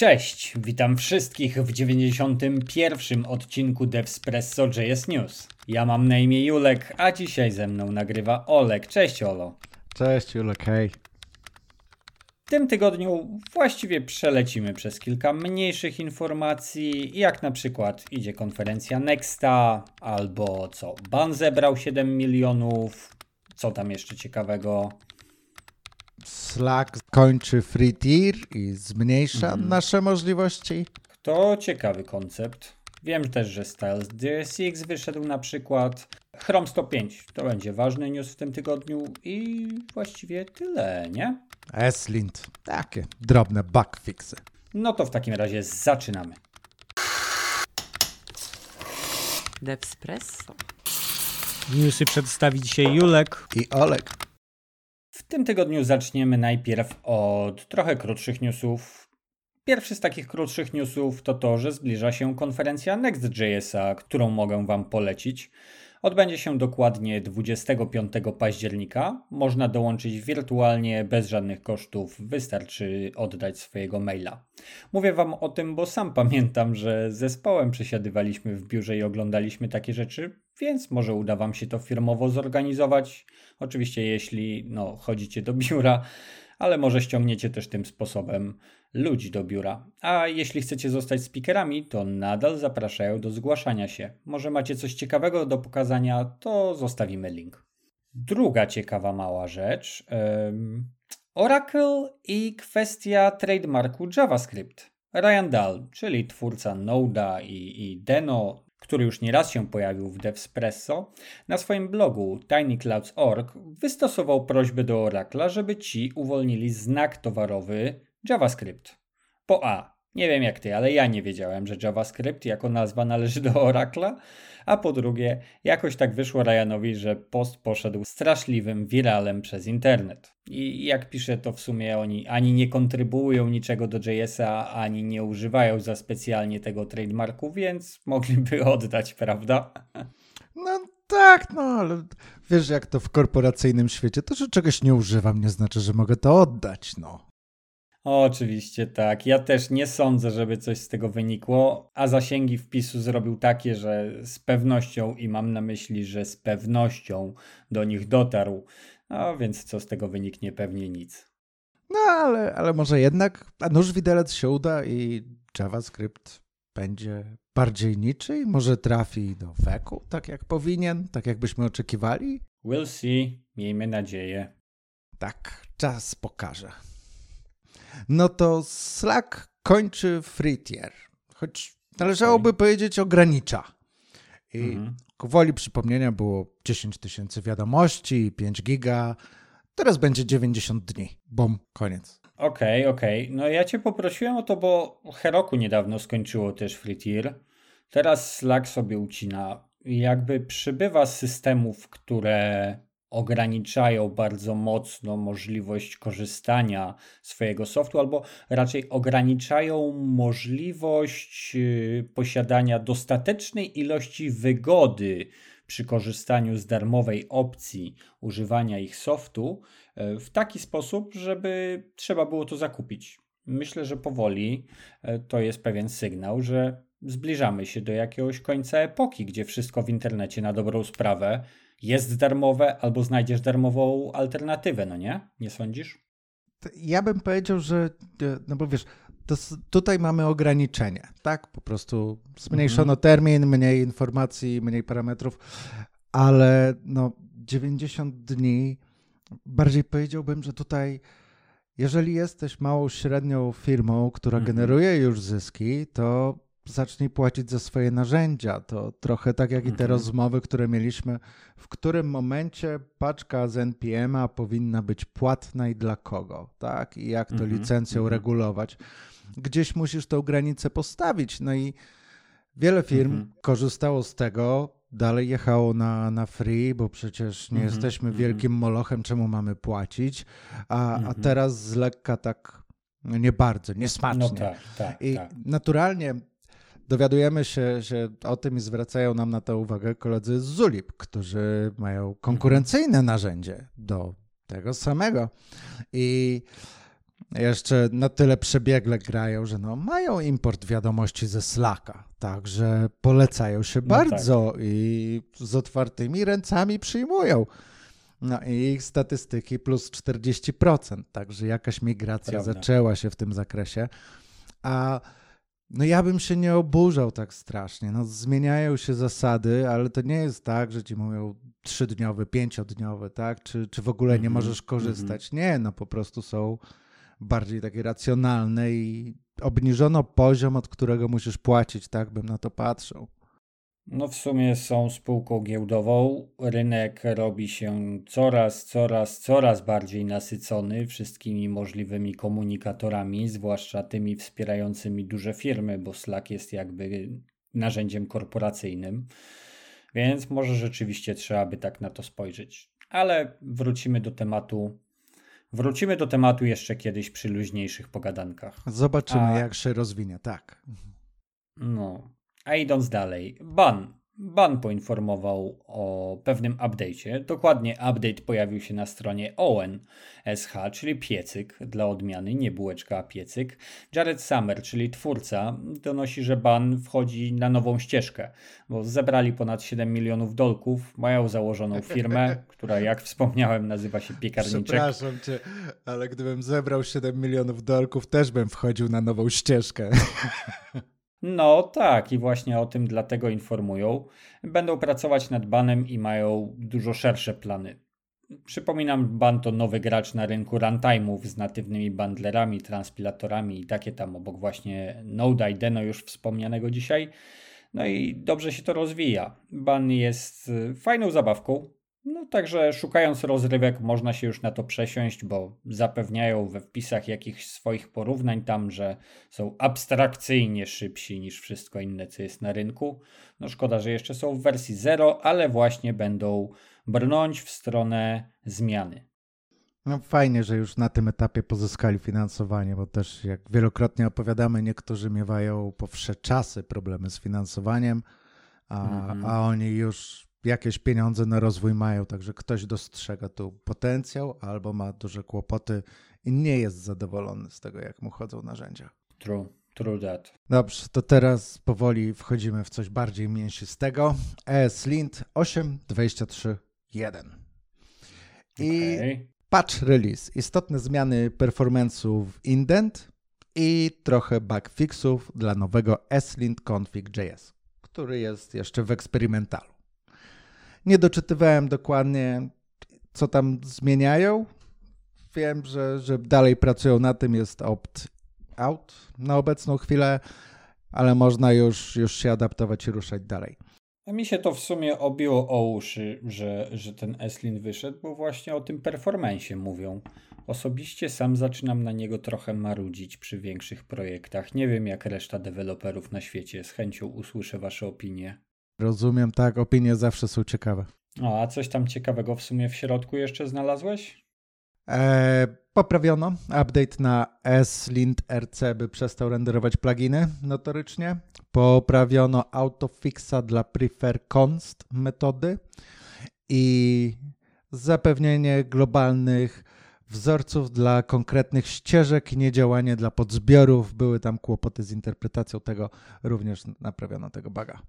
Cześć, witam wszystkich w 91. odcinku Devspresso JS News. Ja mam na imię Julek, a dzisiaj ze mną nagrywa Olek. Cześć Olo. Cześć Julek, hej. W tym tygodniu właściwie przelecimy przez kilka mniejszych informacji, jak na przykład idzie konferencja Nexta, albo co, ban zebrał 7 milionów, co tam jeszcze ciekawego. Slack kończy free tier i zmniejsza mhm. nasze możliwości. To ciekawy koncept. Wiem też, że Styles DSX wyszedł na przykład. Chrome 105 to będzie ważny news w tym tygodniu i właściwie tyle, nie? Eslint. Takie drobne bug fixy. No to w takim razie zaczynamy. Devspresso. Newsy przedstawi dzisiaj Julek i Olek. Tym tygodniu zaczniemy najpierw od trochę krótszych newsów. Pierwszy z takich krótszych newsów to to, że zbliża się konferencja Next.jsa, którą mogę Wam polecić. Odbędzie się dokładnie 25 października. Można dołączyć wirtualnie bez żadnych kosztów, wystarczy oddać swojego maila. Mówię Wam o tym, bo sam pamiętam, że zespołem przesiadywaliśmy w biurze i oglądaliśmy takie rzeczy, więc może uda Wam się to firmowo zorganizować. Oczywiście, jeśli no, chodzicie do biura, ale może ściągniecie też tym sposobem ludzi do biura. A jeśli chcecie zostać speakerami, to nadal zapraszają do zgłaszania się. Może macie coś ciekawego do pokazania, to zostawimy link. Druga ciekawa mała rzecz. Um, Oracle i kwestia trademarku JavaScript. Ryan Dahl, czyli twórca Node'a i, i Deno, który już nieraz się pojawił w Devspresso, na swoim blogu tinyclouds.org wystosował prośbę do Oracla, żeby ci uwolnili znak towarowy JavaScript. Po A. Nie wiem jak ty, ale ja nie wiedziałem, że JavaScript jako nazwa należy do Oracla. A po drugie, jakoś tak wyszło Ryanowi, że post poszedł straszliwym wiralem przez internet. I jak piszę, to w sumie oni ani nie kontrybuują niczego do JS-a, ani nie używają za specjalnie tego trademarku, więc mogliby oddać, prawda? No tak, no ale wiesz, jak to w korporacyjnym świecie, to że czegoś nie używam, nie znaczy, że mogę to oddać, no. Oczywiście tak. Ja też nie sądzę, żeby coś z tego wynikło, a zasięgi wpisu zrobił takie, że z pewnością i mam na myśli, że z pewnością do nich dotarł. No więc co z tego wyniknie? Pewnie nic. No ale, ale może jednak, a nóż widelec się uda i JavaScript będzie bardziej niczy może trafi do weku, tak jak powinien, tak jakbyśmy oczekiwali? We'll see. Miejmy nadzieję. Tak, czas pokaże no to Slack kończy free tier. Choć należałoby okay. powiedzieć ogranicza. I mhm. przypomnienia było 10 tysięcy wiadomości, 5 giga. Teraz będzie 90 dni. Bom, koniec. Okej, okay, okej. Okay. No ja cię poprosiłem o to, bo Heroku niedawno skończyło też free tier. Teraz Slack sobie ucina. Jakby przybywa systemów, które ograniczają bardzo mocno możliwość korzystania swojego softu, albo raczej ograniczają możliwość y, posiadania dostatecznej ilości wygody przy korzystaniu z darmowej opcji używania ich softu y, w taki sposób, żeby trzeba było to zakupić. Myślę, że powoli y, to jest pewien sygnał, że zbliżamy się do jakiegoś końca epoki, gdzie wszystko w internecie na dobrą sprawę jest darmowe, albo znajdziesz darmową alternatywę, no nie? Nie sądzisz? Ja bym powiedział, że, e, no bo wiesz, tutaj mamy ograniczenie, tak? Po prostu zmniejszono mhm. termin, mniej informacji, mniej parametrów, ale no 90 dni, bardziej powiedziałbym, że tutaj jeżeli jesteś małą, średnią firmą, która mhm. generuje już zyski, to zacznij płacić za swoje narzędzia. To trochę tak jak i te mhm. rozmowy, które mieliśmy, w którym momencie paczka z NPM-a powinna być płatna i dla kogo, tak? I jak to mhm. licencją mhm. regulować. Gdzieś musisz tą granicę postawić. No i wiele firm korzystało z tego, dalej jechało na, na free, bo przecież nie jesteśmy wielkim molochem, czemu mamy płacić, a, a teraz z lekka tak no nie bardzo, niesmacznie. No tak, tak, I tak. naturalnie dowiadujemy się, że o tym i zwracają nam na to uwagę koledzy z Zulip, którzy mają konkurencyjne narzędzie do tego samego. I jeszcze na tyle przebiegle grają, że no, mają import wiadomości ze Slacka, także polecają się No bardzo i z otwartymi ręcami przyjmują. No i ich statystyki plus 40%, także jakaś migracja Prawda. zaczęła się w tym zakresie. A no ja bym się nie oburzał tak strasznie. No zmieniają się zasady, ale to nie jest tak, że ci mówią trzydniowy, pięciodniowy, tak? Czy, czy w ogóle nie Mhm, możesz korzystać. Nie, no po prostu są bardziej takie racjonalne i obniżono poziom, od którego musisz płacić, tak bym na to patrzył. No w sumie są spółką giełdową. Rynek robi się coraz, coraz, coraz bardziej nasycony wszystkimi możliwymi komunikatorami, zwłaszcza tymi wspierającymi duże firmy, bo Slack jest jakby narzędziem korporacyjnym. Więc może rzeczywiście trzeba by tak na to spojrzeć. Ale wrócimy do tematu. Wrócimy do tematu jeszcze kiedyś przy luźniejszych pogadankach. Zobaczymy, A- jak się rozwinie, tak. No, a idąc dalej, Ban. Ban poinformował o pewnym update'cie. Dokładnie update pojawił się na stronie ONSH, czyli piecyk dla odmiany, nie bułeczka, a piecyk. Jared Summer, czyli twórca, donosi, że Ban wchodzi na nową ścieżkę, bo zebrali ponad 7 milionów dolków, mają założoną firmę, która jak wspomniałem nazywa się Piekarniczek. Przepraszam cię, ale gdybym zebrał 7 milionów dolków, też bym wchodził na nową ścieżkę. No tak, i właśnie o tym dlatego informują. Będą pracować nad banem i mają dużo szersze plany. Przypominam, ban to nowy gracz na rynku runtime'ów z natywnymi bundlerami, transpilatorami i takie tam obok właśnie Node Deno już wspomnianego dzisiaj. No i dobrze się to rozwija. Ban jest y, fajną zabawką. No także szukając rozrywek można się już na to przesiąść, bo zapewniają we wpisach jakichś swoich porównań tam, że są abstrakcyjnie szybsi niż wszystko inne, co jest na rynku. No szkoda, że jeszcze są w wersji 0, ale właśnie będą brnąć w stronę zmiany. No fajnie, że już na tym etapie pozyskali finansowanie, bo też jak wielokrotnie opowiadamy, niektórzy miewają po wsze czasy problemy z finansowaniem, a, Mhm. a oni już jakieś pieniądze na rozwój mają, także ktoś dostrzega tu potencjał albo ma duże kłopoty i nie jest zadowolony z tego, jak mu chodzą narzędzia. True, true that. Dobrze, to teraz powoli wchodzimy w coś bardziej mięsistego. ESLint 8.23.1 i Okej. patch release. Istotne zmiany performance'u w indent i trochę bugfixów dla nowego ESLint config.js, który jest jeszcze w eksperymentalu. Nie doczytywałem dokładnie, co tam zmieniają. Wiem, że, że dalej pracują na tym, jest opt-out na obecną chwilę, ale można już, już się adaptować i ruszać dalej. A mi się to w sumie obiło o uszy, że, że ten Eslin wyszedł, bo właśnie o tym performanceie mówią. Osobiście sam zaczynam na niego trochę marudzić przy większych projektach. Nie wiem jak reszta deweloperów na świecie. Z chęcią usłyszę wasze opinie. Rozumiem, tak, opinie zawsze są ciekawe. O, a coś tam ciekawego w sumie w środku jeszcze znalazłeś? E, poprawiono update na SLint RC, by przestał renderować pluginy notorycznie. Poprawiono autofixa dla prefer const metody i zapewnienie globalnych wzorców dla konkretnych ścieżek i niedziałanie dla podzbiorów. Były tam kłopoty z interpretacją tego, również naprawiono tego buga.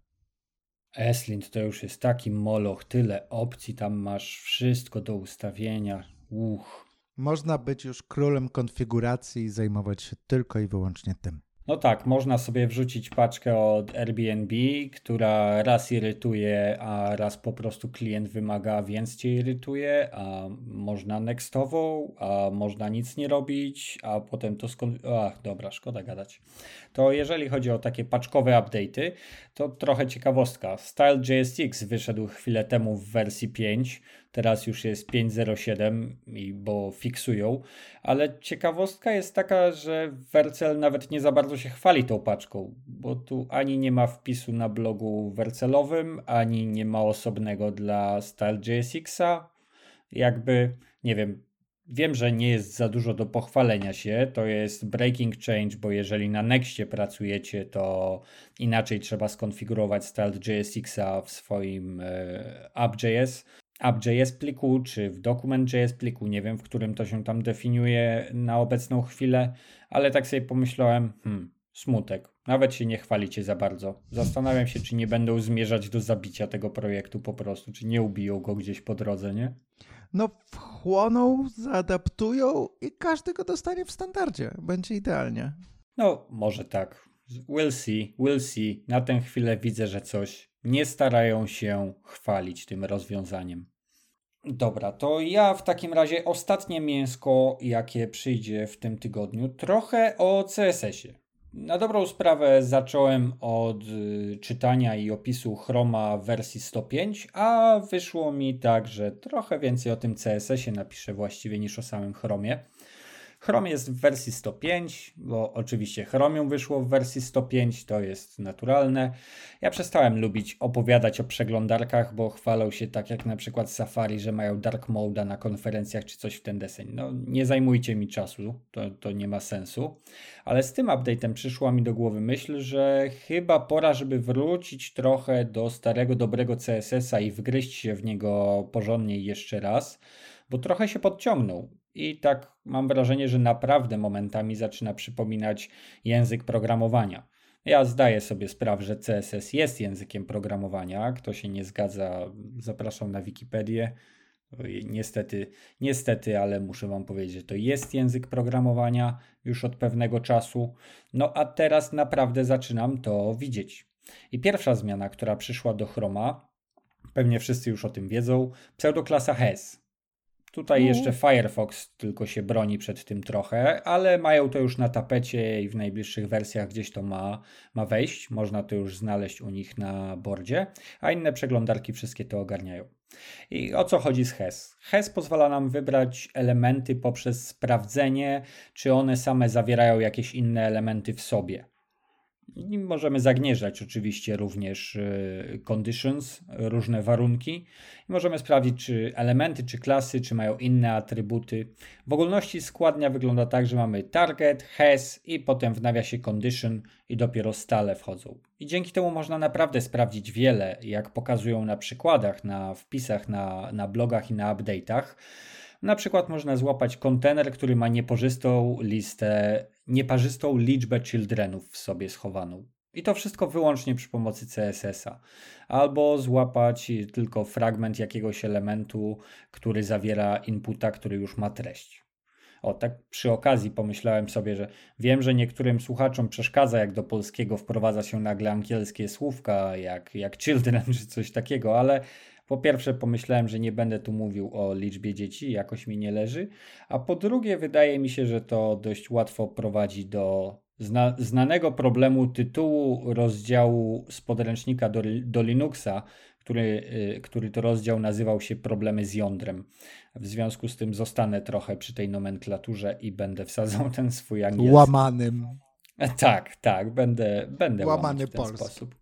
Eslint to już jest taki moloch, tyle opcji, tam masz wszystko do ustawienia. Uch. Można być już królem konfiguracji i zajmować się tylko i wyłącznie tym. No tak, można sobie wrzucić paczkę od Airbnb, która raz irytuje, a raz po prostu klient wymaga, więc cię irytuje, a można nextową, a można nic nie robić, a potem to skąd... Ach, dobra, szkoda gadać. To jeżeli chodzi o takie paczkowe update'y, to trochę ciekawostka. Style.jsx wyszedł chwilę temu w wersji 5, teraz już jest 5.07, i bo fiksują, ale ciekawostka jest taka, że Vercel nawet nie za bardzo się chwali tą paczką, bo tu ani nie ma wpisu na blogu wercelowym, ani nie ma osobnego dla Style.jsx-a. Jakby, nie wiem, wiem, że nie jest za dużo do pochwalenia się, to jest breaking change, bo jeżeli na Nextie pracujecie, to inaczej trzeba skonfigurować Style.jsx-a w swoim app.js, app.js pliku, czy w document.js pliku, nie wiem w którym to się tam definiuje na obecną chwilę, ale tak sobie pomyślałem, hmm, smutek, nawet się nie chwalicie za bardzo. Zastanawiam się, czy nie będą zmierzać do zabicia tego projektu po prostu, czy nie ubiją go gdzieś po drodze, nie? No wchłoną, zaadaptują i każdy go dostanie w standardzie. Będzie idealnie. No, może tak. We'll see, we'll see. Na tę chwilę widzę, że coś nie starają się chwalić tym rozwiązaniem. Dobra, to ja w takim razie ostatnie mięsko, jakie przyjdzie w tym tygodniu, trochę o CSS-ie. Na dobrą sprawę zacząłem od y, czytania i opisu Chroma wersji 105, a wyszło mi tak, że trochę więcej o tym CSS-ie napiszę właściwie niż o samym Chromie. Chrome jest w wersji 105, bo oczywiście Chromium wyszło w wersji 105, to jest naturalne. Ja przestałem lubić opowiadać o przeglądarkach, bo chwalą się tak jak na przykład Safari, że mają dark mode na konferencjach czy coś w ten deseń. No nie zajmujcie mi czasu, to, to nie ma sensu. Ale z tym update'em przyszła mi do głowy myśl, że chyba pora, żeby wrócić trochę do starego, dobrego CSS-a i wgryźć się w niego porządnie jeszcze raz, bo trochę się podciągnął. I tak mam wrażenie, że naprawdę momentami zaczyna przypominać język programowania. Ja zdaję sobie sprawę, że CSS jest językiem programowania. Kto się nie zgadza, zapraszam na Wikipedię. Niestety, niestety, ale muszę Wam powiedzieć, że to jest język programowania już od pewnego czasu. No a teraz naprawdę zaczynam to widzieć. I pierwsza zmiana, która przyszła do Chroma, pewnie wszyscy już o tym wiedzą, pseudoklasa has. Tutaj no. jeszcze Firefox tylko się broni przed tym trochę, ale mają to już na tapecie i w najbliższych wersjach gdzieś to ma, ma wejść. Można to już znaleźć u nich na bordzie, a inne przeglądarki wszystkie to ogarniają. I o co chodzi z HES? HES pozwala nam wybrać elementy poprzez sprawdzenie, czy one same zawierają jakieś inne elementy w sobie. I możemy zagnieżdżać oczywiście również y, conditions, różne warunki. I możemy sprawdzić, czy elementy, czy klasy, czy mają inne atrybuty. W ogólności składnia wygląda tak, że mamy target, has i potem w nawiasie condition i dopiero stale wchodzą. I dzięki temu można naprawdę sprawdzić wiele, jak pokazują na przykładach, na wpisach, na, na blogach i na update'ach. Na przykład można złapać kontener, który ma nieparzystą listę, nieparzystą liczbę childrenów w sobie schowaną. I to wszystko wyłącznie przy pomocy CSS-a. Albo złapać tylko fragment jakiegoś elementu, który zawiera inputa, który już ma treść. O, tak przy okazji pomyślałem sobie, że wiem, że niektórym słuchaczom przeszkadza, jak do polskiego wprowadza się nagle angielskie słówka, jak, jak children czy coś takiego, ale po pierwsze, pomyślałem, że nie będę tu mówił o liczbie dzieci, jakoś mi nie leży. A po drugie, wydaje mi się, że to dość łatwo prowadzi do zna znanego problemu tytułu rozdziału z podręcznika do, do Linuxa, który, y, który to rozdział nazywał się Problemy z jądrem. W związku z tym zostanę trochę przy tej nomenklaturze i będę wsadzał ten swój angielski. Łamanym. Tak, tak, będę, będę łamany w ten polski. sposób.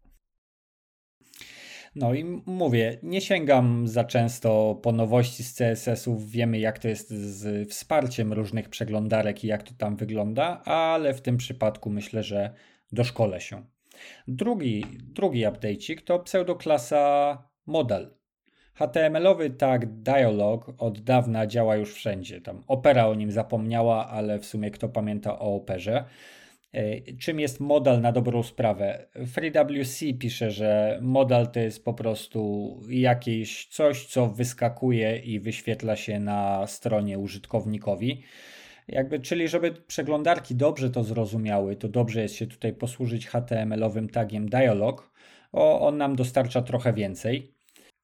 No i mówię, nie sięgam za często po nowości z CSS-ów. Wiemy, jak to jest z wsparciem różnych przeglądarek i jak to tam wygląda, ale w tym przypadku myślę, że doszkolę się. Drugi, drugi update'ik to pseudoklasa model. HTML-owy tag dialog od dawna działa już wszędzie. Tam Opera o nim zapomniała, ale w sumie kto pamięta o Operze. E, czym jest modal na dobrą sprawę? FreeWC pisze, że modal to jest po prostu jakieś coś, co wyskakuje i wyświetla się na stronie użytkownikowi. Jakby, czyli żeby przeglądarki dobrze to zrozumiały, to dobrze jest się tutaj posłużyć HTML-owym tagiem dialog. O, on nam dostarcza trochę więcej.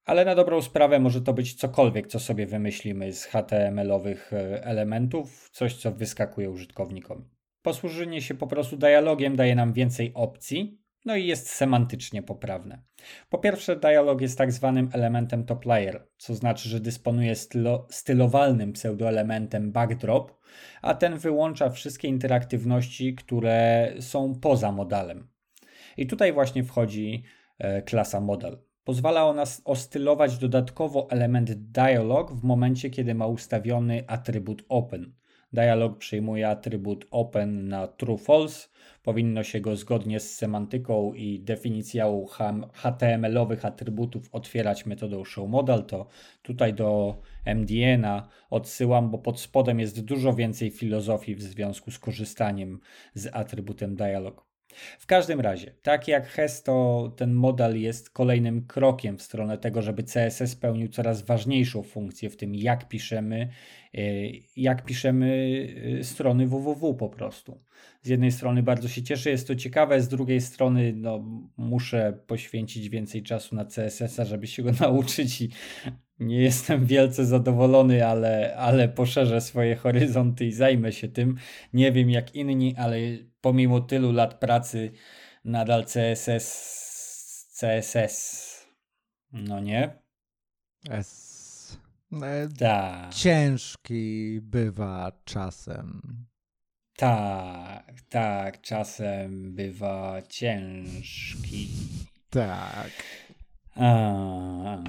Ale na dobrą sprawę może to być cokolwiek, co sobie wymyślimy z HTML-owych e, elementów, coś, co wyskakuje użytkownikowi. Posłużenie się po prostu dialogiem daje nam więcej opcji, no i jest semantycznie poprawne. Po pierwsze, dialog jest tak zwanym elementem top layer, co znaczy, że dysponuje stylo, stylowalnym pseudoelementem backdrop, a ten wyłącza wszystkie interaktywności, które są poza modalem. I tutaj właśnie wchodzi e, klasa model. Pozwala ona ostylować dodatkowo element dialog w momencie, kiedy ma ustawiony atrybut open. Dialog przyjmuje atrybut open na true false. Powinno się go zgodnie z semantyką i definicją HTML-owych atrybutów otwierać metodą showModal. To tutaj do MDN-a odsyłam, bo pod spodem jest dużo więcej filozofii w związku z korzystaniem z atrybutem dialog. W każdym razie, tak jak Hesto, ten model jest kolejnym krokiem w stronę tego, żeby CSS pełnił coraz ważniejszą funkcję w tym, jak piszemy, y, jak piszemy y, strony www po prostu. Z jednej strony bardzo się cieszę, jest to ciekawe, z drugiej strony no, muszę poświęcić więcej czasu na CSS-a, żeby się go nauczyć i nie jestem wielce zadowolony, ale, ale poszerzę swoje horyzonty i zajmę się tym. Nie wiem jak inni, ale pomimo tylu lat pracy nadal CSS, CSS, no nie? S. E, tak. Ciężki bywa czasem. Tak, tak, czasem bywa ciężki. Tak. A,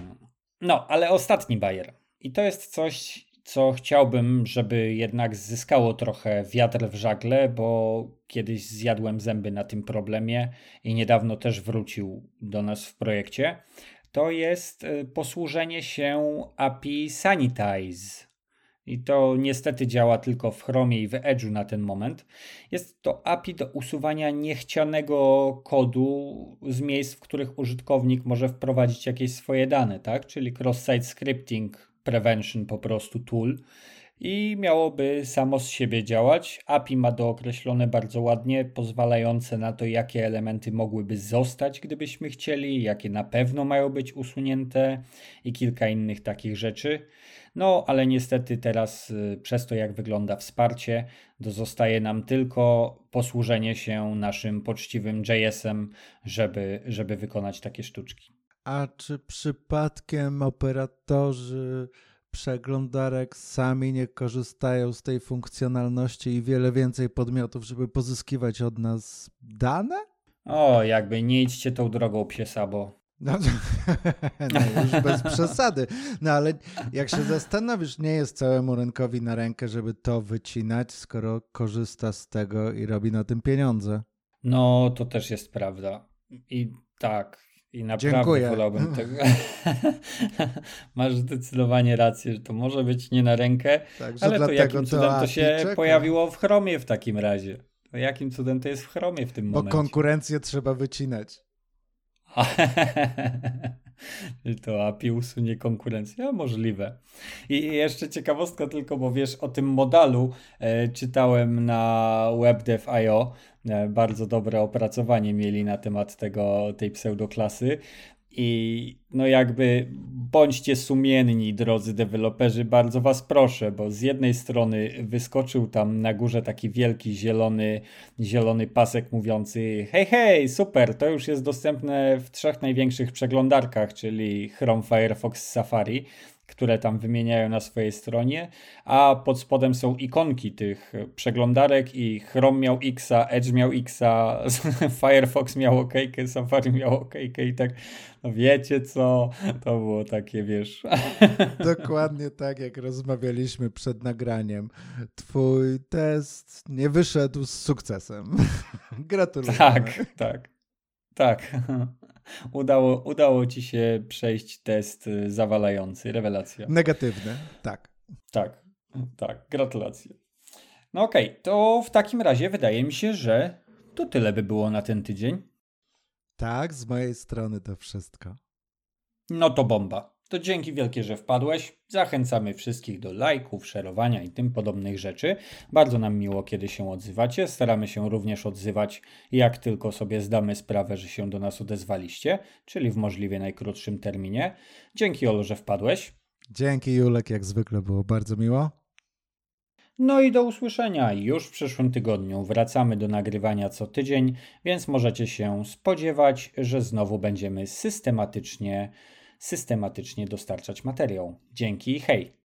no, ale ostatni bajer. I to jest coś, co chciałbym, żeby jednak zyskało trochę wiatr w żagle, bo kiedyś zjadłem zęby na tym problemie i niedawno też wrócił do nas w projekcie. To jest y, posłużenie się API Sanitize. I to niestety działa tylko w Chromie i w Edge'u na ten moment. Jest to API do usuwania niechcianego kodu z miejsc, w których użytkownik może wprowadzić jakieś swoje dane, tak? Czyli cross-site scripting prevention po prostu tool i miałoby samo z siebie działać. API ma dookreślone bardzo ładnie, pozwalające na to, jakie elementy mogłyby zostać, gdybyśmy chcieli, jakie na pewno mają być usunięte i kilka innych takich rzeczy. No, ale niestety teraz y, przez to, jak wygląda wsparcie, dozostaje nam tylko posłużenie się naszym poczciwym JS-em, żeby, żeby wykonać takie sztuczki. A czy przypadkiem operatorzy przeglądarek sami nie korzystają z tej funkcjonalności i wiele więcej podmiotów, żeby pozyskiwać od nas dane? O, jakby nie idźcie tą drogą psiesa, bo no, no już bez przesady. No ale jak się zastanowisz, nie jest całemu rynkowi na rękę, żeby to wycinać, skoro korzysta z tego i robi na tym pieniądze. No, to też jest prawda. I tak, i naprawdę Dziękuję. wolałbym tego. Masz zdecydowanie rację, że to może być nie na rękę, tak, ale to jakim cudem to, to się czeka. pojawiło w Chromie w takim razie? To jakim cudem to jest w Chromie w tym Bo momencie? Bo konkurencję trzeba wycinać. to API usunie konkurencję? Możliwe. I jeszcze ciekawostka tylko, bo wiesz, o tym modalu e, czytałem na WebDev.io. E, bardzo dobre opracowanie mieli na temat tego, tej pseudoklasy. I no jakby bądźcie sumienni, drodzy deweloperzy, bardzo was proszę, bo z jednej strony wyskoczył tam na górze taki wielki zielony, zielony pasek mówiący hej, hej, super, to już jest dostępne w trzech największych przeglądarkach, czyli Chrome, Firefox, Safari które tam wymieniają na swojej stronie, a pod spodem są ikonki tych przeglądarek i Chrome miał X, Edge miał X, Firefox miał OK, Safari miał OK i tak, no wiecie co, to było takie, wiesz. Dokładnie tak, jak rozmawialiśmy przed nagraniem. Twój test nie wyszedł z sukcesem. Gratuluję. Tak, tak, tak udało, udało ci się przejść test y, zawalający. Rewelacja. Negatywny, tak. Tak, tak. Gratulacje. No okej, okay, to w takim razie wydaje mi się, że to tyle by było na ten tydzień. Tak, z mojej strony to wszystko. No to bomba. To dzięki wielkie, że wpadłeś. Zachęcamy wszystkich do lajków, szerowania i tym podobnych rzeczy. Bardzo nam miło, kiedy się odzywacie. Staramy się również odzywać, jak tylko sobie zdamy sprawę, że się do nas odezwaliście, czyli w możliwie najkrótszym terminie. Dzięki Olu, że wpadłeś. Dzięki Julek, jak zwykle było bardzo miło. No i do usłyszenia już w przyszłym tygodniu. Wracamy do nagrywania co tydzień, więc możecie się spodziewać, że znowu będziemy systematycznie systematycznie dostarczać materiał. Dzięki i hej!